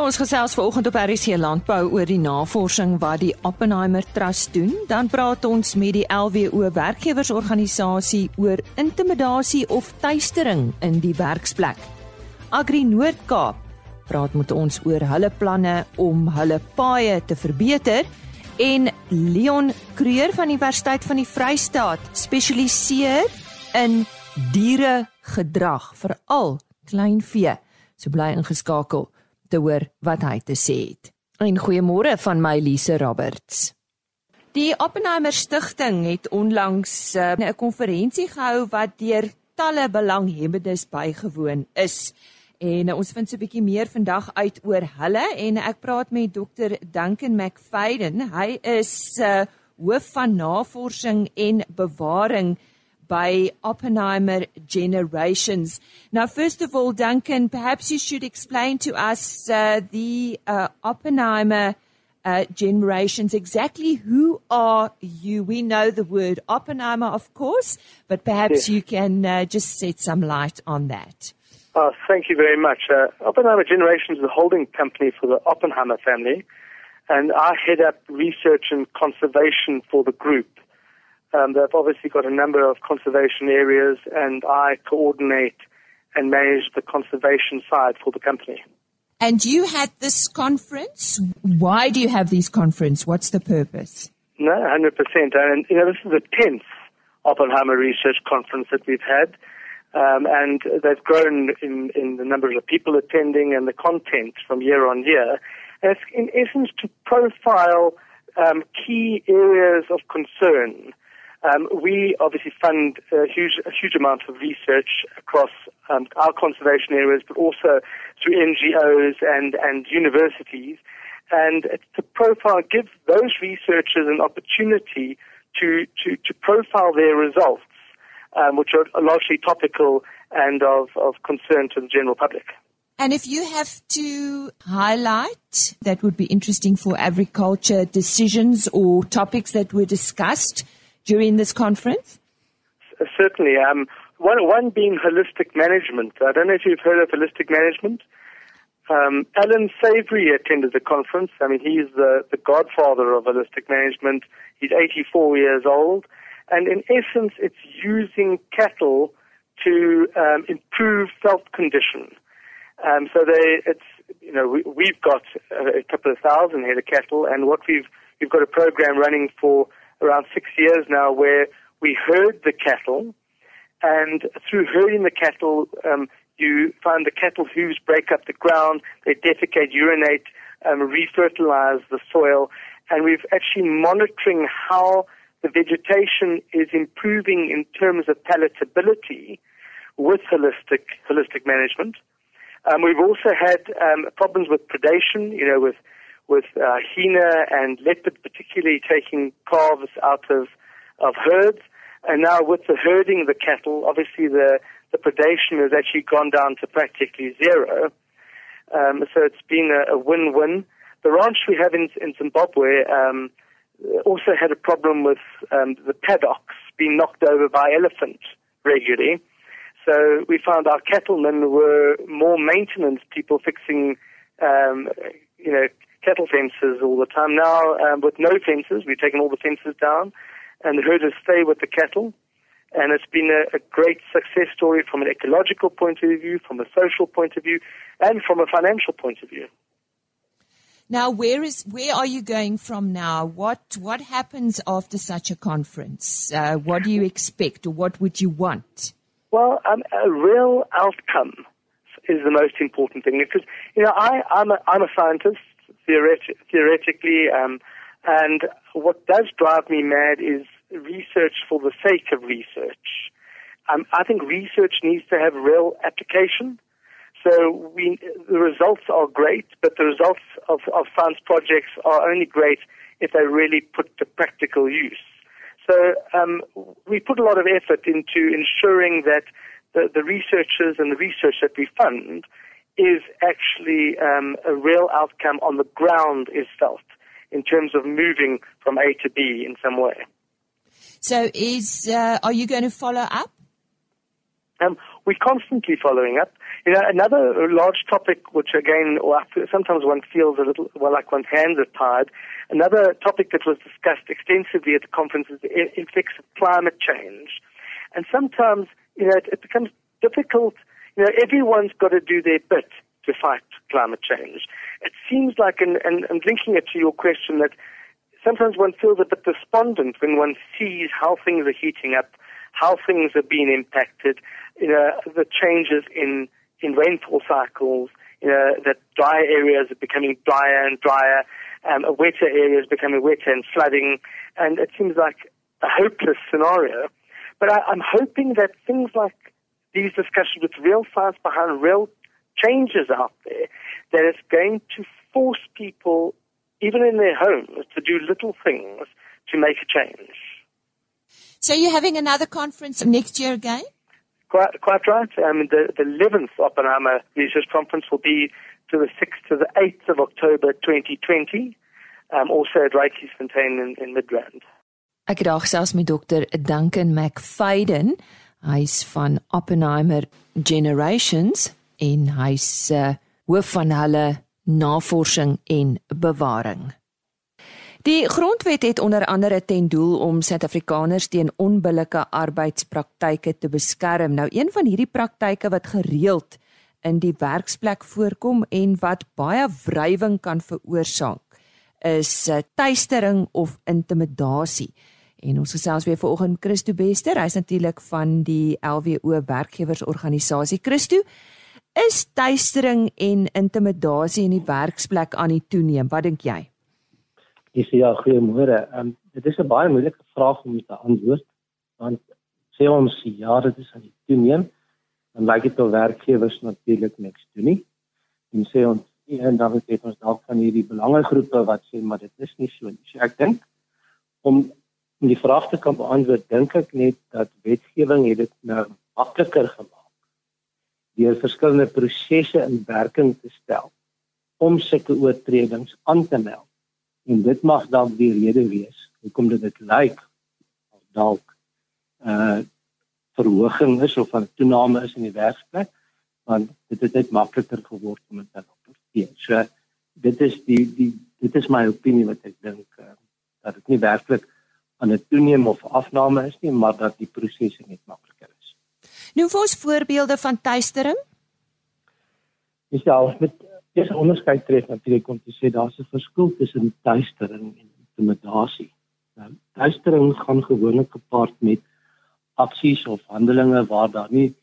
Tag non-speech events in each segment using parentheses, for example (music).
Ons gesels vanoggend op RC Landbou oor die navorsing wat die Oppenheimer Trust doen. Dan praat ons met die LWO werkgewersorganisasie oor intimidasie of tuistering in die werksplek. Agri Noord-Kaap praat met ons oor hulle planne om hulle paaie te verbeter en Leon Kreur van die Universiteit van die Vrystaat spesialiseer in dieregedrag, veral kleinvee. So bly ingeskakel te hoor wat hy te sê het. En goeiemôre van my Lise Roberts. Die Oppenheimer Stichting het onlangs uh, 'n konferensie gehou wat deur talle belanghebbendes bygewoon is. En uh, ons vind so 'n bietjie meer vandag uit oor hulle en ek praat met Dr Duncan McFadden. Hy is uh, hoof van navorsing en bewaring by Oppenheimer Generations. Now, first of all, Duncan, perhaps you should explain to us uh, the uh, Oppenheimer uh, generations. Exactly who are you? We know the word Oppenheimer, of course, but perhaps yes. you can uh, just set some light on that. Uh, thank you very much. Uh, Oppenheimer Generations is a holding company for the Oppenheimer family, and I head up research and conservation for the group. Um, they've obviously got a number of conservation areas, and I coordinate and manage the conservation side for the company. And you had this conference. Why do you have these conference? What's the purpose? No, 100%. And, you know, this is the 10th Oppenheimer Research Conference that we've had. Um, and they've grown in, in the numbers of people attending and the content from year on year. And it's in essence to profile um, key areas of concern um, we obviously fund a huge, a huge amount of research across um, our conservation areas, but also through NGOs and, and universities. And to profile, give those researchers an opportunity to, to, to profile their results, um, which are largely topical and of, of concern to the general public. And if you have to highlight that would be interesting for agriculture decisions or topics that were discussed, during this conference? Certainly. Um, one, one being holistic management. I don't know if you've heard of holistic management. Um, Alan Savory attended the conference. I mean, he's the, the godfather of holistic management. He's 84 years old. And in essence, it's using cattle to um, improve health condition. Um, so they, it's, you know, we, we've got a, a couple of thousand head of cattle, and what we've, we've got a program running for around six years now where we herd the cattle, and through herding the cattle, um, you find the cattle hooves break up the ground, they defecate, urinate, um, refertilize the soil, and we've actually monitoring how the vegetation is improving in terms of palatability with holistic holistic management. Um, we've also had um, problems with predation, you know, with with uh, hyena and leopard, particularly taking calves out of, of herds. And now with the herding of the cattle, obviously the, the predation has actually gone down to practically zero. Um, so it's been a, a, win-win. The ranch we have in, in Zimbabwe um, also had a problem with um, the paddocks being knocked over by elephants regularly. So we found our cattlemen were more maintenance people fixing, um, you know, cattle fences all the time. Now, um, with no fences, we've taken all the fences down, and the herders stay with the cattle. And it's been a, a great success story from an ecological point of view, from a social point of view, and from a financial point of view. Now, where is where are you going from now? What what happens after such a conference? Uh, what do you expect, or what would you want? Well, um, a real outcome is the most important thing because you know I, I'm a, I'm a scientist theoret- theoretically. Um, and what does drive me mad is research for the sake of research. Um, I think research needs to have real application. So we, the results are great, but the results of, of science projects are only great if they really put to practical use. So um, we put a lot of effort into ensuring that the, the researchers and the research that we fund is actually um, a real outcome on the ground is felt in terms of moving from A to B in some way. So, is uh, are you going to follow up? Um, we're constantly following up. You know, another large topic, which again, sometimes one feels a little, well, like one's hands are tied. Another topic that was discussed extensively at the conference is the effects of climate change. And sometimes, you know, it, it becomes difficult. You know, everyone's got to do their bit to fight climate change. It seems like, and, and, and linking it to your question, that sometimes one feels a bit despondent when one sees how things are heating up, how things are being impacted, you know, the changes in, in rainfall cycles, you know, that dry areas are becoming drier and drier, um, wetter areas becoming wetter and flooding, and it seems like a hopeless scenario. But I, I'm hoping that things like these discussions with real science behind real changes out there, that it's going to force people, even in their homes, to do little things to make a change. So you're having another conference next year again? Quite, quite right. Um, the, the 11th Oppenheimer Research Conference will be to the 6th to the 8th of October 2020, um, also at Rykiesfontein in, in Midrand. Ek het daar gesels met dokter Duncan McFadden. Hy's van Oppenheimer Generations en hy's uh, hoof van hulle navorsing en bewaring. Die grondwet het onder andere ten doel om Suid-Afrikaners teen onbillike arbeidspraktyke te beskerm. Nou een van hierdie praktyke wat gereeld in die werksplek voorkom en wat baie wrywing kan veroorsaak, is eh, tuistering of intimidasie. En ons gesels weer vanoggend Christo Bester, hy's natuurlik van die LWO werkgewersorganisasie. Christo, is tuistering en intimidasie in die werksplek aan die toeneem? Wat dink jy? Dis ja, goeiemôre. Ehm um, dit is 'n baie moeilike vraag om te antwoord want sê ons ja, dit is aan die toeneem, dan lyk dit of werkgewers natuurlik niks doen nie. En sê ons en dan het ons dalk van hierdie belangegroepe wat sê maar dit is nie so nie. So ek dink om om die vraag te kan beantwoord, dink ek net dat wetgewing het dit nou makliker gemaak deur verskillende prosesse in werking te stel om sulke oortredings aan te meld en dit mag dalk die rede wees hoekom dit dit lyk of dalk 'n uh, verhoging is of 'n toename is in die werksplek want dit het net makliker geword om dit te rapporteer. So dit is die die dit is my opinie wat ek dink uh, dat dit nie werklik aan 'n toename of afname is nie, maar dat die prosesse net makliker is. Nou vir ons voorbeelde van tuistering? Dis ja, met Dis onderskeid tref natuurlik om te sê daar's 'n verskil tussen tuistering en intimidasie. Nou, tuistering gaan gewoonlik gepaard met aksies of handelinge waar daar nie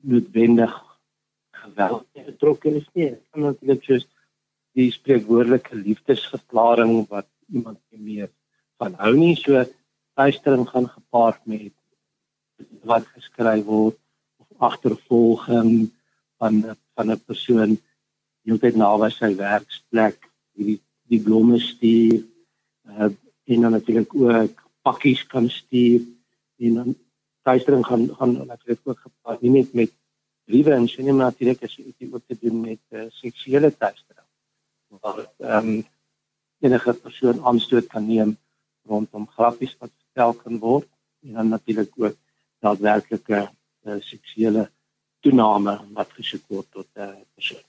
noodwendig geweld betrokke is nie. Dit kan natuurlik soos die spreekwoordelike liefdesverklaring wat iemand meer van hou nie. So tuistering gaan gepaard met wat geskryf word of agtervolging van van 'n persoon heeltyd naby sy werksplek hierdie die blomme stuur uh, en dan natuurlik ook pakkies kan stuur en dan tuistering gaan gaan natuurlik ook gepaard nie net met briewe en sien maar natuurlik as jy ook te doen met uh, seksuele tuistering waar ehm um, enige persoon aanstoot kan neem rondom grappies wat vertel kan word en dan natuurlik ook daadwerklike uh, seksuele toename wat gesoek word tot 'n uh, persoon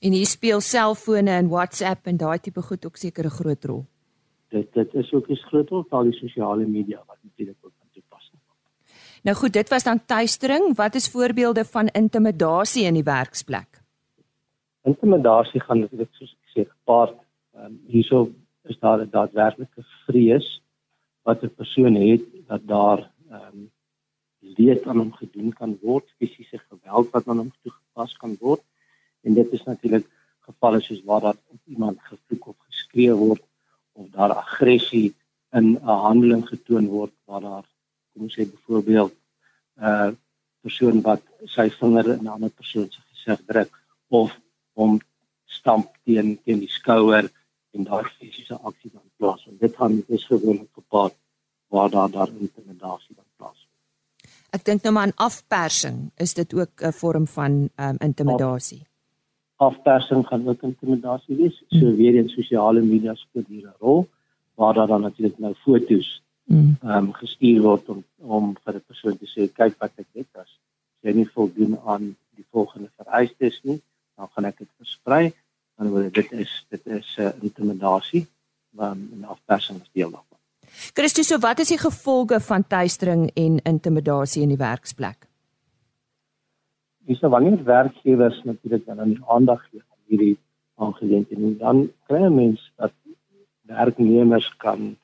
En hier speel selfone en WhatsApp en daai tipe goed ook seker 'n groot rol. Dit dit is ook 'n groot rol van die sosiale media wat natuurlik ook van toepassing is. Nou goed, dit was dan tuistering. Wat is voorbeelde van intimidasie in die werksplek? Intimidasie gaan natuurlik soos ek sê gepaard um, hierso is daar 'n daadwerklike vrees wat 'n persoon het dat daar ehm um, leed aan hom gedoen kan word, fisiese geweld wat aan hom toegepas kan word. En dit is natuurlik gevalle soos waar dat iemand gevloek of geskree word of daar aggressie in 'n handeling getoon word waar daar kom ons sê byvoorbeeld 'n uh, persoon wat sy vinger in 'n ander persoon se gesig druk of hom stamp teen teen die skouer en daar fisiese aksie dan plaasvind. Dit gaan dis gewoonlik gepaard waar daar daar intimidasie dan plaasvind. Ek dink nou maar aan afpersing, is dit ook 'n vorm van um, intimidasie? Af, afpersing gaan ook intimidasie wees. So hmm. weer in sosiale media speel hier 'n rol waar daar dan natuurlik nou foto's mm. um, gestuur word om om vir 'n persoon te sê kyk wat ek het as jy nie voldoen aan die volgende vereistes nie, dan gaan ek dit versprei. Dan word dit is dit is 'n uh, intimidasie van 'n afpersing as deel daarvan. Christus, so wat is die gevolge van tuistering en intimidasie in die werksplek? Dis nou wanneer werkgewers natuurlik dan aan die aandag gee aan hierdie aangeleenthede, dan kry mense dat werknemers kan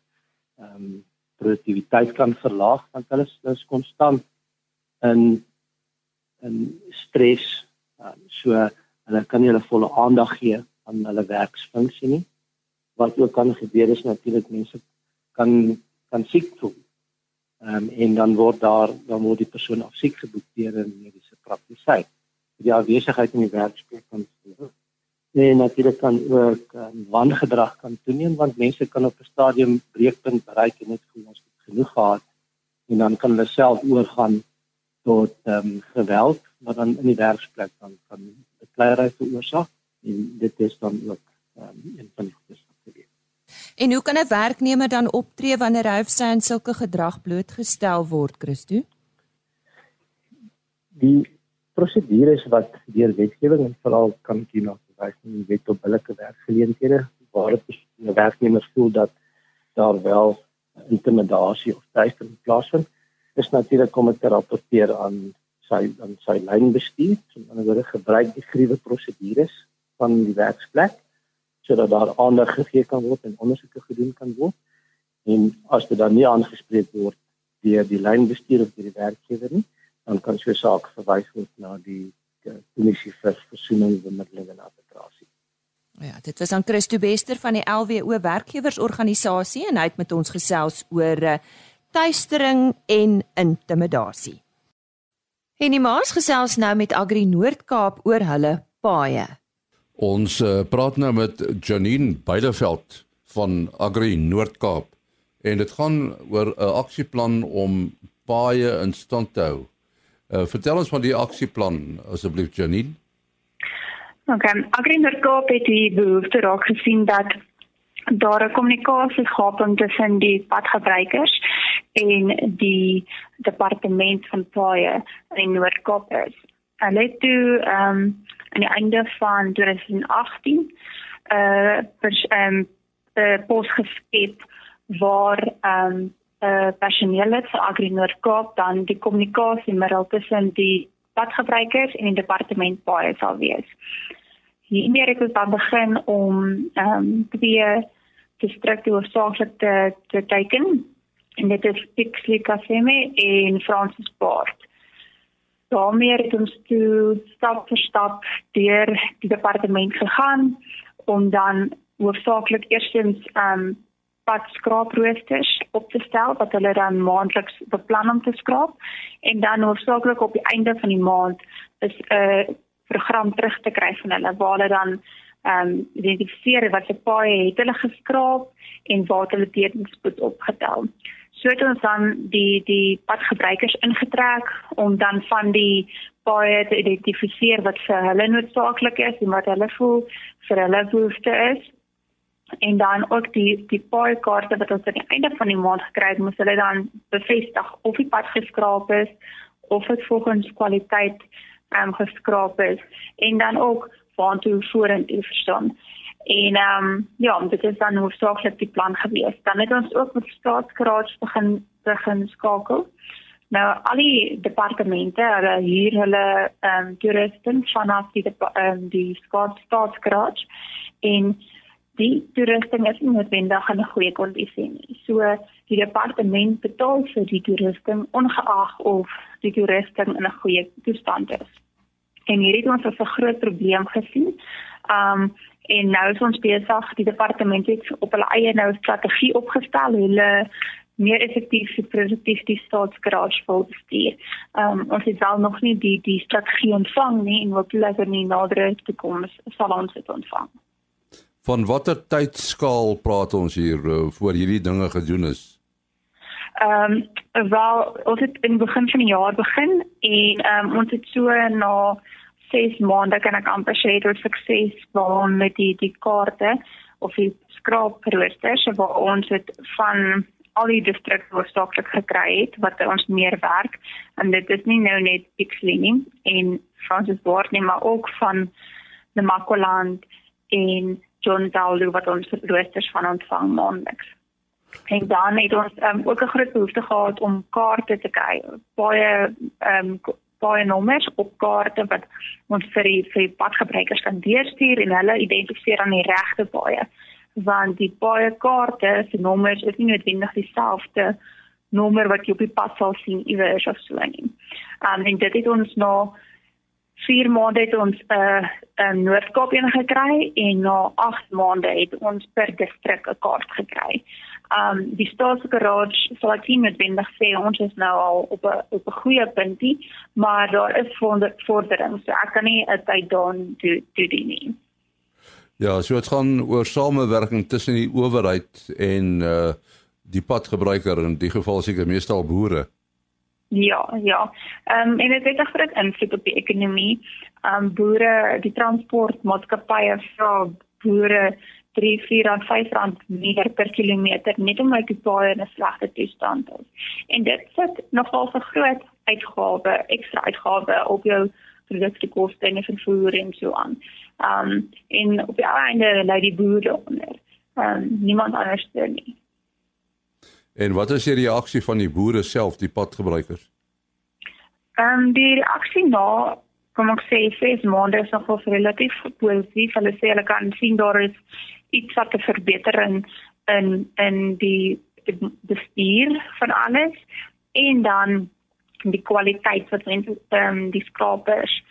ehm um, produktiwiteit kan verlaag want hulle is konstant in in stres. Um, so hulle kan nie hulle volle aandag gee aan hulle werksfunksie nie. Wat ook kan gebeur is natuurlik mense kan kan siek voel. Ehm um, en dan word daar dan word die persoon afsiek geboek deur 'n mediese praktisyn. Die afwesigheid in die werksplek kan Nee, natuurlik kan ook um, wangedrag kan toeneem want mense kan op 'n stadium breekpunt bereik en net voel ons het genoeg gehad en dan kan hulle self oorgaan tot ehm um, geweld wat dan in die werksplek dan kan bekleierery veroorsaak en dit is dan ook um, een van die goeie sakke. En hoe kan 'n werknemer dan optree wanneer hy of sy aan sulke gedrag blootgestel word, Christo? Die prosedures wat deur wetgewing en veral kan hier na wys in die wet op billike werkgeleenthede waar dit 'n werknemer voel dat daar wel intimidasie of teistering plaasvind is natuurlik om dit te rapporteer aan sy aan sy lynbestuur so dan word gebruik die gruwe prosedures van die werksplek sodat daar aandag gegee kan word en ondersoeke gedoen kan word en as dit dan nie aangespreek word deur die lynbestuur of deur die werkgewer nie dan kan so 'n saak verwys word na die kommissie vir versoening, bemiddeling en arbitrasie. Ja, dit was aan Christo Bester van die LWO werkgewersorganisasie en hy het met ons gesels oor uh, tuistering en intimidasie. En die maas gesels nou met Agri Noord-Kaap oor hulle paaye. Ons uh, praat nou met Janine Beideveld van Agri Noord-Kaap en dit gaan oor 'n aksieplan om paaye in stand te hou. Uh, vertel ons van die aksieplan asseblief Janine. Okay, Agrinorkoop het die behoefte raak gesien dat daar 'n kommunikasiegaping tussen die padgebruikers en die departement van paaie in Noord-Kaap is. Hulle het toe ehm um, aan die einde van 2018 'n uh, ehm um, pos geskep waar ehm um, personeel het vir Agri Noord-Kaap dan die kommunikasie middel tussen die padgebruikers en die departement baie sal wees. Hiermee het ons dan begin om ehm um, twee distrikte hoofsaaklik te te teken en dit is Pixley Kaseme en Francis Port. Daarmee het ons toe stap vir stap deur die departement gegaan om dan hoofsaaklik eerstens ehm um, pad skraaproosters op te stel wat hulle dan maandeliks beplan om te skraap en dan hoofsaaklik op die einde van die maand is 'n uh, program terug te kry van hulle waar hulle dan ehm um, identifiseer wat se paaie het hulle geskraap en waar hulle betedingspoed opgetel. So het ons dan die die padgebruikers ingetrek om dan van die paaie te identifiseer wat vir hulle noodsaaklik is en wat hulle voel vir hulle behoefte is en dan ook die die paai kaarte wat ons aan die einde van die maand gekry het, moes hulle dan bevestig of die pad geskraap is of dit volgens kwaliteit ehm um, geskraap is en dan ook waantoe vorentoe verstaan. En ehm um, ja, dit is dan hoofsaaklik die plan gewees. Dan het ons ook met staatskraad begin begin skakel. Nou al die departemente, hulle hier hulle ehm um, toeriste vanaf die ehm um, die staatskraad en die toerusting is nie noodwendig in 'n goeie kondisie nie. So die departement betaal vir die toerusting ongeag of die toerusting in 'n goeie toestand is. En hierdie het ons 'n groot probleem gesien. Um en nou is ons besig die departement het op hulle eie nou strategie opgestel hoe hulle meer effektief en produktief die staatsgarage wil bestuur. Um ons het wel nog nie die die strategie ontvang nie en wat hulle in die nadere toekoms sal ons dit ontvang. Van watter tydskaal praat ons hier uh, voor hierdie dinge gedoen is? Ehm um, wel ons het in begin van die jaar begin en ehm um, ons het so na 6 maande kan ek amper sê dit sukses waar met die die kaarte of die skraapproosters waar ons het van al die distrikte hoofsaaklik gekry het wat ons meer werk en dit is nie nou net Pixley nie en Francis Ward nie maar ook van die Makoland en John Daldo wat ons roosters van ontvang maandeliks. En dan het ons um, ook 'n groot behoefte gehad om kaarte te kry. Baie ehm um, baie nommers op kaarte wat ons vir die vir die padgebruikers kan deurstuur en hulle identifiseer aan die regte paaie want die baie kaarte se nommers is nie noodwendig dieselfde nommer wat jy op die pad sal sien iewers of so nie. Um en dit het ons na 4 maande het ons 'n uh, 'n Noord-Kaap een gekry en na 8 maande het ons per distrik 'n kaart gekry. Um die staatsgarage sal ek nie noodwendig sê ons is nou al op 'n op 'n goeie puntie, maar daar is vordering. So ek kan nie 'n tyd daan doen doen nie. Ja, so dit gaan oor samewerking tussen die owerheid en uh die padgebruiker in die geval seker meestal boere. Ja, ja. Ehm um, en dit het 'n groot invloed op die ekonomie. Ehm um, boere, die transportmaatskappye vra boere 3, 4 en 5 rand meer per kilometer net omdat die paaie in 'n slegte toestand is. En dit sit nogal 'n groot uitgawe, ekstra uitgawe op jou produktekoste en vervoer en so aan. Ehm um, en op die einde lê die boere onder. Ehm um, niemand anders doen nie. En wat is die reaksie van die boere self, die padgebruikers? Ehm um, die reaksie na kom ek sê ses maande is nog relatief positief. Hulle sê hulle kan sien daar is iets wat 'n verbetering in in die bestuur van alles en dan die kwaliteit wat mense ehm um, die skrapers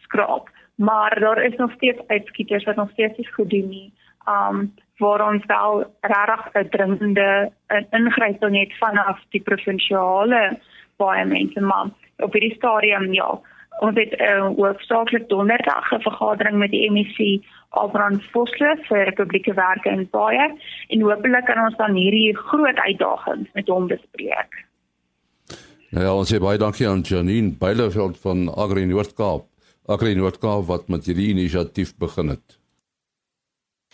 skraap maar daar is nog steeds uitskieters wat nog steeds nie goed doen nie. Um waar ons wel regtig 'n dringende ingryping het vanaf die provinsiale baie mense maar op hierdie stadium ja ons het 'n uh, hoofsaaklik donderdag 'n vergadering met die MEC Albrand Vosloo vir publieke werke in baie en hopelik kan ons dan hierdie groot uitdagings met hom bespreek. Nou ja, ons sê baie dankie aan Janine Beileveld van Agri Noord-Kaap. Agri Noord-Kaap wat met hierdie inisiatief begin het.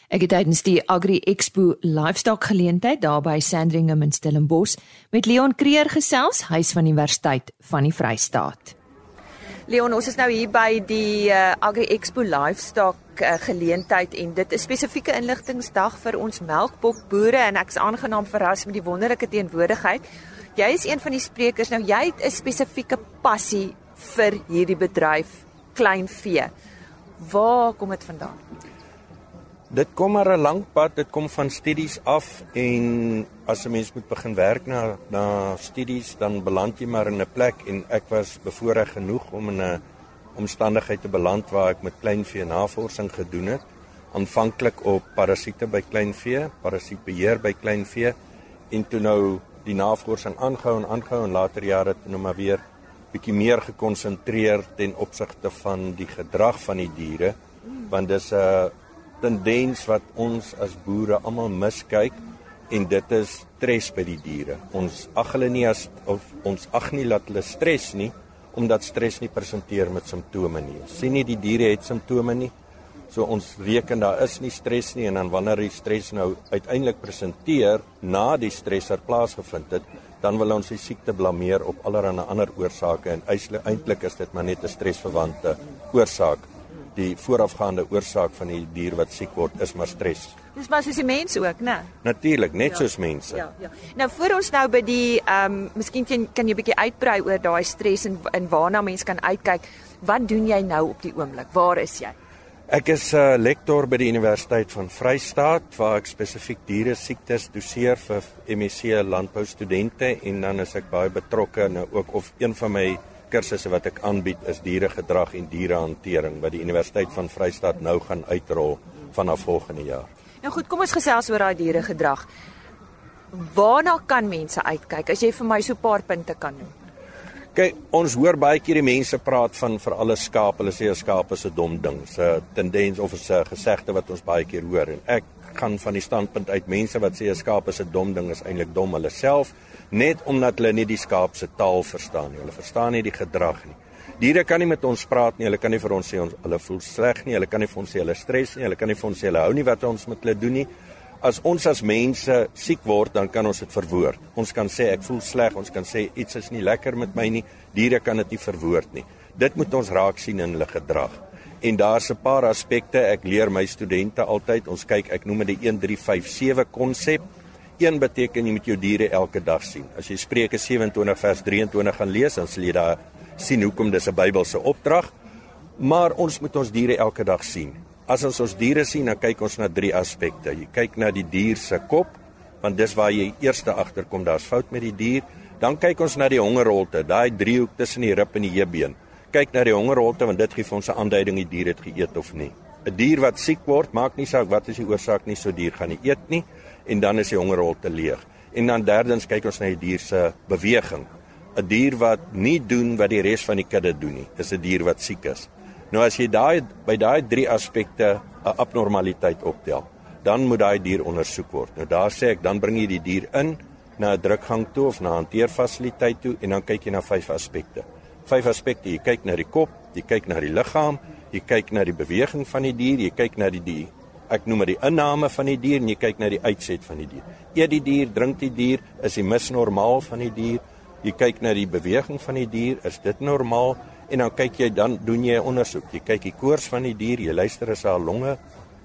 Ek het tydens die Agri Expo Livestock geleentheid daar by Sandringham in Stellenbosch met Leon Creer gesels, hy's van Universiteit van die Vrystaat. Leon, ons is nou hier by die uh, Agri Expo Livestock uh, geleentheid en dit is spesifieke inligtingsdag vir ons melkbokboere en ek's aangenaam verras met die wonderlike teenwoordigheid. Jy is een van die sprekers. Nou jy het 'n spesifieke passie vir hierdie bedryf klein vee. Waar kom dit vandaan? Dit kom maar 'n lang pad, dit kom van studies af en as 'n mens moet begin werk na na studies, dan beland jy maar in 'n plek en ek was bevoorreg genoeg om in 'n omstandigheid te beland waar ek met kleinvee navorsing gedoen het. Aanvanklik op parasiete by kleinvee, parasietbeheer by kleinvee en toe nou die navorsing aangehou en aangehou en later jare toe nou maar weer bietjie meer gekonsentreer ten opsigte van die gedrag van die diere want dis 'n tendens wat ons as boere almal miskyk en dit is stres by die diere. Ons ag hulle nie as of ons ag nie dat hulle stres nie omdat stres nie presenteer met simptome nie. Sien nie die diere het simptome nie. So ons reken daar is nie stres nie en dan wanneer die stres nou uiteindelik presenteer na die stresser plaasgevind het, dan wil ons die siekte blameer op allerlei ander oorsake en eintlik is dit maar net 'n stresverwante oorsaak. Die voorafgaande oorsaak van die dier wat siek word is maar stres. Dis maar soos die mense ook, né? Natuurlik, net ja. soos mense. Ja, ja. Nou voor ons nou by die ehm um, miskien kan, kan jy 'n bietjie uitbrei oor daai stres en en waarna mense kan uitkyk. Wat doen jy nou op die oomblik? Waar is jy? Ek is 'n uh, eh, lektor by die Universiteit van Vrystaat waar ek spesifiek diere siektes doseer vir MSc landbou studente en dan is ek baie betrokke nou ook of een van my kursusse wat ek aanbied is dieregedrag en dierehantering wat die Universiteit van Vrystaat nou gaan uitrol vanaf volgende jaar. Nou goed, kom ons gesels oor daai dieregedrag. Waarna kan mense uitkyk as jy vir my so 'n paar punte kan noem? Kyk, ons hoor baie keer die mense praat van vir alle skaap, hulle sê 'n skaap is 'n dom ding. 'n Tendens of 'n gesegde wat ons baie keer hoor en ek gaan van die standpunt uit mense wat sê 'n skaap is 'n dom ding is eintlik dom hulle self net omdat hulle nie die skaap se taal verstaan nie. Hulle verstaan nie die gedrag nie. Diere kan nie met ons praat nie. Hulle kan nie vir ons sê ons hulle voel sleg nie. Hulle kan nie vir ons sê hulle stres nie. Hulle kan nie vir ons sê hulle hou nie wat ons met hulle doen nie. as ons as mense siek word, dan kan ons dit verwoord. Ons kan sê ek voel sleg, ons kan sê iets is nie lekker met my nie. Diere kan dit nie verwoord nie. Dit moet ons raak sien in hulle gedrag. En daar's 'n paar aspekte ek leer my studente altyd. Ons kyk, ek noem dit die 1357 konsep. Een beteken jy moet jou diere elke dag sien. As jy Spreuke 27 vers 23 gaan lees, dan sal jy daar sien hoekom dis 'n Bybelse opdrag. Maar ons moet ons diere elke dag sien. As ons ons diere sien, dan kyk ons na drie aspekte. Jy kyk na die dier se kop, want dis waar jy eerste agterkom daar's fout met die dier. Dan kyk ons na die hongerrolte, daai driehoek tussen die rib en die heupbeen. Kyk na die hongerrolte want dit gee vir ons 'n aanduiding die dier het geëet of nie. 'n Dier wat siek word, maak nie saak wat is die oorsaak nie, so dier gaan nie eet nie en dan is die hongerrolte leeg. En dan derdens kyk ons na die dier se beweging. 'n Dier wat nie doen wat die res van die kudde doen nie, is 'n dier wat siek is. Nou as jy daai by daai drie aspekte 'n abnormaliteit optel, dan moet daai dier ondersoek word. Nou daar sê ek, dan bring jy die dier in na 'n drukgang toe of na 'n hanteerfasiliteit toe en dan kyk jy na vyf aspekte. Vyf aspekte. Jy kyk na die kop, jy kyk na die liggaam, jy kyk na die beweging van die dier, jy kyk na die dier ek noem dit die inname van die dier en jy kyk na die uitset van die dier. Eet die dier, drink die dier, is die mis normaal van die dier? Jy kyk na die beweging van die dier, is dit normaal? En dan kyk jy dan doen jy 'n ondersoek. Jy kyk die koors van die dier, jy luister as haar longe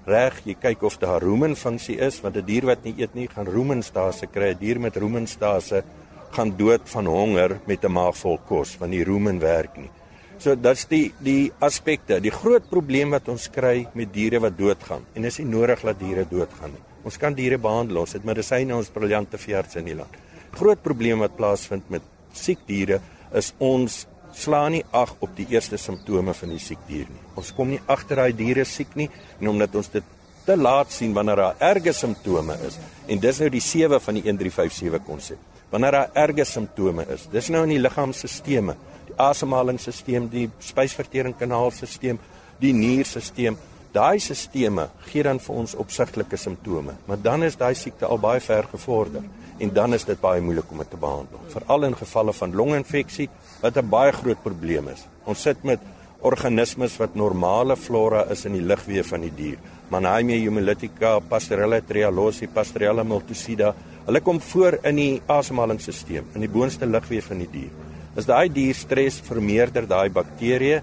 reg, jy kyk of daar rumenfunksie is want 'n dier wat nie eet nie, gaan rumenstase kry. 'n Dier met rumenstase gaan dood van honger met 'n maag vol kos want die rumen werk nie. So dit's die die aspekte. Die groot probleem wat ons kry met diere wat doodgaan en is nie nodig dat diere doodgaan nie. Ons kan diere behandel. Ons het medisyne ons briljante veeartse in die land. Groot probleem wat plaasvind met siek diere is ons slaan nie ag op die eerste simptome van die siek dier nie. Ons kom nie agter daai diere siek nie en omdat ons dit te laat sien wanneer daar erge simptome is. En dis nou die 7 van die 1357 konsep. Wanneer daar erge simptome is. Dis nou in die liggaamsstelsels die asemhalingsstelsel, die spysverteringkanaalstelsel, die nierstelsel. Daai stelsels gee dan vir ons opsigtelike simptome, maar dan is daai siekte al baie ver gevorder en dan is dit baie moeilik om dit te behandel, veral in gevalle van longinfeksie wat 'n baie groot probleem is. Ons sit met organismes wat normale flora is in die lugweë van die dier. Mannheimia hemolytica, Pasteurella trialosi, Pasteurella multicida. Hulle kom voor in die asemhalingsstelsel, in die boonste lugweë van die dier. As daai dier stres vermeerder daai bakterieë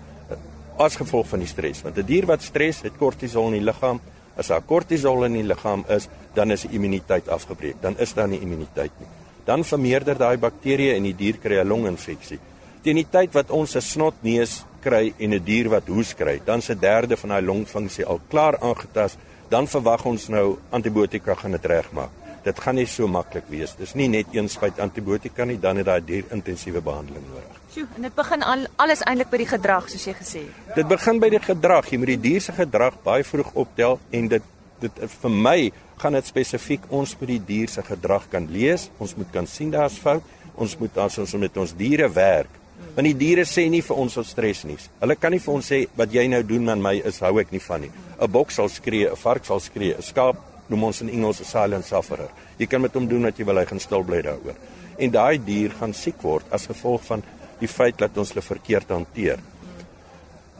as gevolg van die stres. Want 'n die dier wat stres het kortisol in die liggaam. As daar kortisol in die liggaam is, dan is die immuniteit afgebreek. Dan is daar nie immuniteit nie. Dan vermeerder daai bakterieë en die dier kry 'n longinfeksie. Teen die tyd wat ons 'n snotneus kry en 'n dier wat hoes kry, dan se derde van daai longfunksie al klaar aangetast, dan verwag ons nou antibiotika gaan dit regmaak dit gaan nie so maklik wees. Dis nie net een spuit antibiotika nie, dan het daai dier intensiewe behandeling nodig. Sjoe, en dit begin al alles eintlik by die gedrag soos jy gesê het. Dit begin by die gedrag. Jy moet die dier se gedrag baie vroeg optel en dit dit vir my gaan dit spesifiek ons moet die dier se gedrag kan lees. Ons moet kan sien daar's fout. Ons moet as ons met ons diere werk. Want die diere sê nie vir ons ons stres nie. Hulle kan nie vir ons sê wat jy nou doen met my is hou ek nie van nie. 'n Bok sal skree, 'n vark sal skree, 'n skaap noem ons in Engels 'n silent sufferer. Jy kan met hom doen wat jy wil, hy gaan stil bly daaroor. En daai dier gaan siek word as gevolg van die feit dat ons hulle verkeerd hanteer.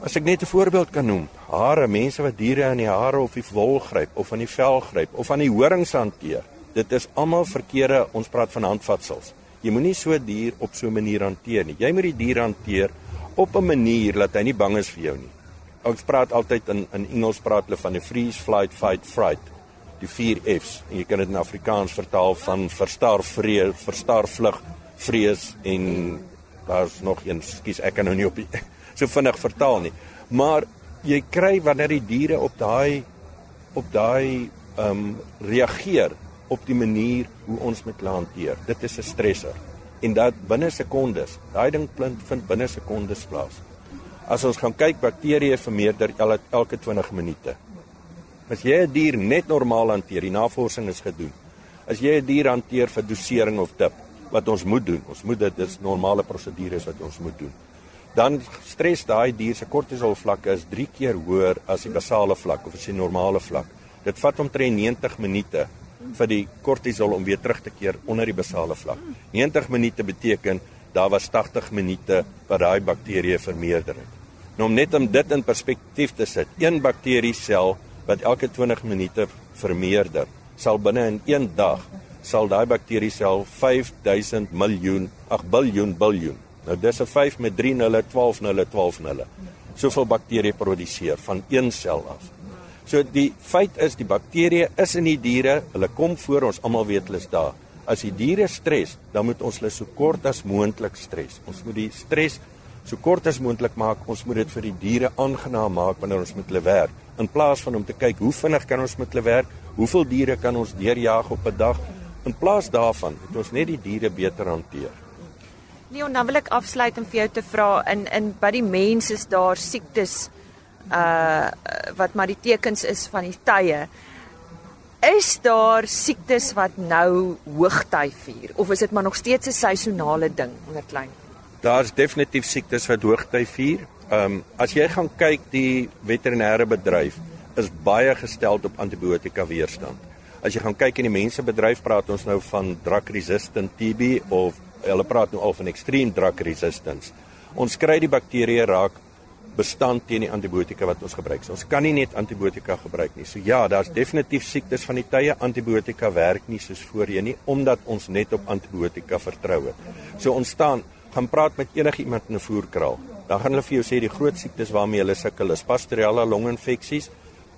As ek net 'n voorbeeld kan noem, hare, mense wat diere aan die hare of die wol gryp of aan die vel gryp of aan die horings hanteer. Dit is almal verkeerde, ons praat van handvatsels. Jy moenie so 'n dier op so 'n manier hanteer nie. Jy moet die dier hanteer op 'n manier dat hy nie bang is vir jou nie. Ons praat altyd in in Engels praat hulle van die freeze, flight, fight, fright die 4 F's en jy kan dit in Afrikaans vertaal van verstaar vrees, verstaar vlug, vrees en daar's nog een, skus ek kan nou nie op die, (laughs) so vinnig vertaal nie. Maar jy kry wanneer die diere op daai op daai ehm um, reageer op die manier hoe ons met hulle hanteer. Dit is 'n stresser en dat binne sekondes, daai ding plint vind binne sekondes plaas. As ons gaan kyk bakterieë vermeerder elke 20 minute. As jy 'n dier net normaal hanteer, die navorsing is gedoen. As jy 'n dier hanteer vir dosering of dip, wat ons moet doen, ons moet dit dis normale prosedures wat ons moet doen. Dan stres daai dier se kortisol vlakke is 3 keer hoër as die basale vlak of as die normale vlak. Dit vat omtrent 90 minute vir die kortisol om weer terug te keer onder die basale vlak. 90 minute beteken daar was 80 minute wat daai bakterieë vermeerder het. Nou om net om dit in perspektief te sit, een bakteriesel wat elke 20 minute vermeerder, sal binne in 1 dag sal daai bakterie sel 5000 miljoen, ag biljoen biljoen. Nou dis 'n 5 met 3 nulle, 12 nulle, 12 nulle. Soveel bakterieë produseer van een sel af. So die feit is die bakterieë is in die diere, hulle kom voor ons almal weet hulle is daar. As die diere stres, dan moet ons hulle so kort as moontlik stres. Ons moet die stres so kort as moontlik maak. Ons moet dit vir die diere aangenaam maak wanneer ons met hulle werk, in plaas van om te kyk hoe vinnig kan ons met hulle werk, hoeveel diere kan ons deurjaag op 'n dag? In plaas daarvan het ons net die diere beter hanteer. Leon, dan wil ek afsluit en vir jou te vra in in by die mense is daar siektes uh wat maar die tekens is van die tye. Is daar siektes wat nou hoogtyd vier of is dit maar nog steeds 'n seisonale ding onder klein? Daar's definitief siektes wat hoogtyd vier. Ehm um, as jy gaan kyk die veterinêre bedryf is baie gestel op antibiotika weerstand. As jy gaan kyk in die mensebedryf praat ons nou van drug resistant TB of hulle praat nou al van extreme drug resistance. Ons kry die bakterieë raak bestand teen die antibiotika wat ons gebruik. So ons kan nie net antibiotika gebruik nie. So ja, daar's definitief siektes van die tye antibiotika werk nie soos voorheen nie omdat ons net op antibiotika vertrou het. So ons staan gaan praat met enigiemand in 'n voerkraal. Dan gaan hulle vir jou sê die groot siektes waarmee hulle sukkel is Pasteurella longinfeksies,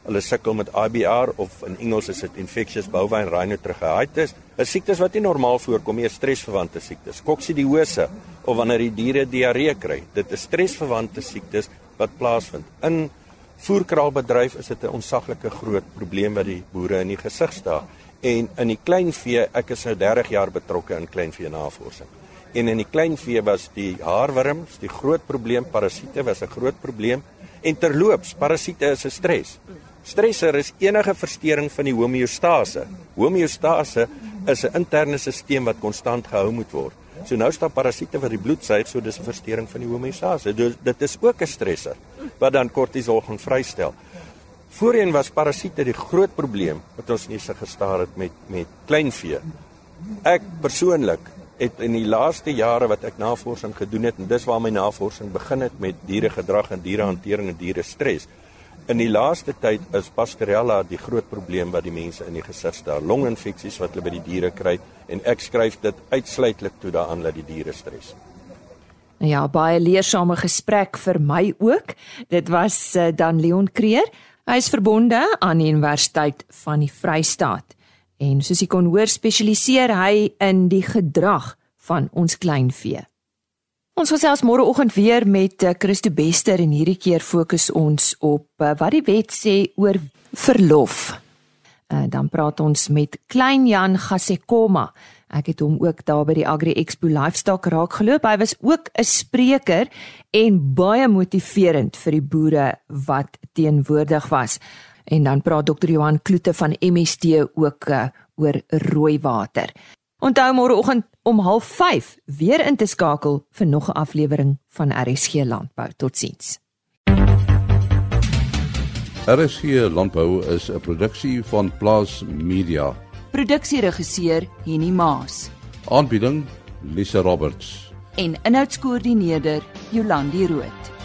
Hulle sukkel met IBR of in Engels is dit infectious bovine rhinotracheitis. 'n Siektes wat nie normaal voorkom nie, stresverwante siektes. Koksidiose of wanneer die diere diarree kry. Dit is stresverwante siektes wat plaasvind. In voerkraalbedryf is dit 'n onsaglike groot probleem wat die boere in die gesig staar. En in die kleinvee, ek is nou 30 jaar betrokke in kleinvee navorsing. En in die kleinvee was die haarwurms die groot probleem, parasiete was 'n groot probleem en terloops, parasiete is 'n stres. Stresser is enige verstoring van die homeostase. Homeostase is 'n interne stelsel wat konstant gehou moet word. So nou staan parasiete wat die bloed suig, so dis 'n verstoring van die homeostase. Dus dit is ook 'n stresser wat dan kortisol gaan vrystel. Voorheen was parasiete die groot probleem wat ons nie se gestaar het met met kleinvee. Ek persoonlik het in die laaste jare wat ek navorsing gedoen het en dis waar my navorsing begin het met dieregedrag en dierehantering en diere stres. In die laaste tyd is Pasteurella die groot probleem wat die mense in die gesig staar, longinfeksies wat hulle by die diere kry en ek skryf dit uitsluitlik toe daaraan dat die diere stres. Ja, baie leersame gesprek vir my ook. Dit was uh, dan Leon Creer. Hy is verbonde aan die Universiteit van die Vrystaat en soos jy kon hoor spesialiseer hy in die gedrag van ons kleinvee. Ons gesels môreoggend weer met eh, Christo Bester en hierdie keer fokus ons op eh, wat die wet sê oor verlof. Eh, dan praat ons met Klein Jan Gasekoma. Ek het hom ook daar by die Agri Expo Livestock raak geloop. Hy was ook 'n spreker en baie motiverend vir die boere wat teenwoordig was. En dan praat dokter Johan Kloete van MST ook uh, oor rooi water. Onthou môreoggend om 05:30 weer in te skakel vir nog 'n aflewering van RSG Landbou. Totsiens. RSG Landbou is 'n produksie van Plaas Media. Produksieregisseur Henny Maas. Aanbieding Lisa Roberts. En inhoudskoördineerder Jolandi Root.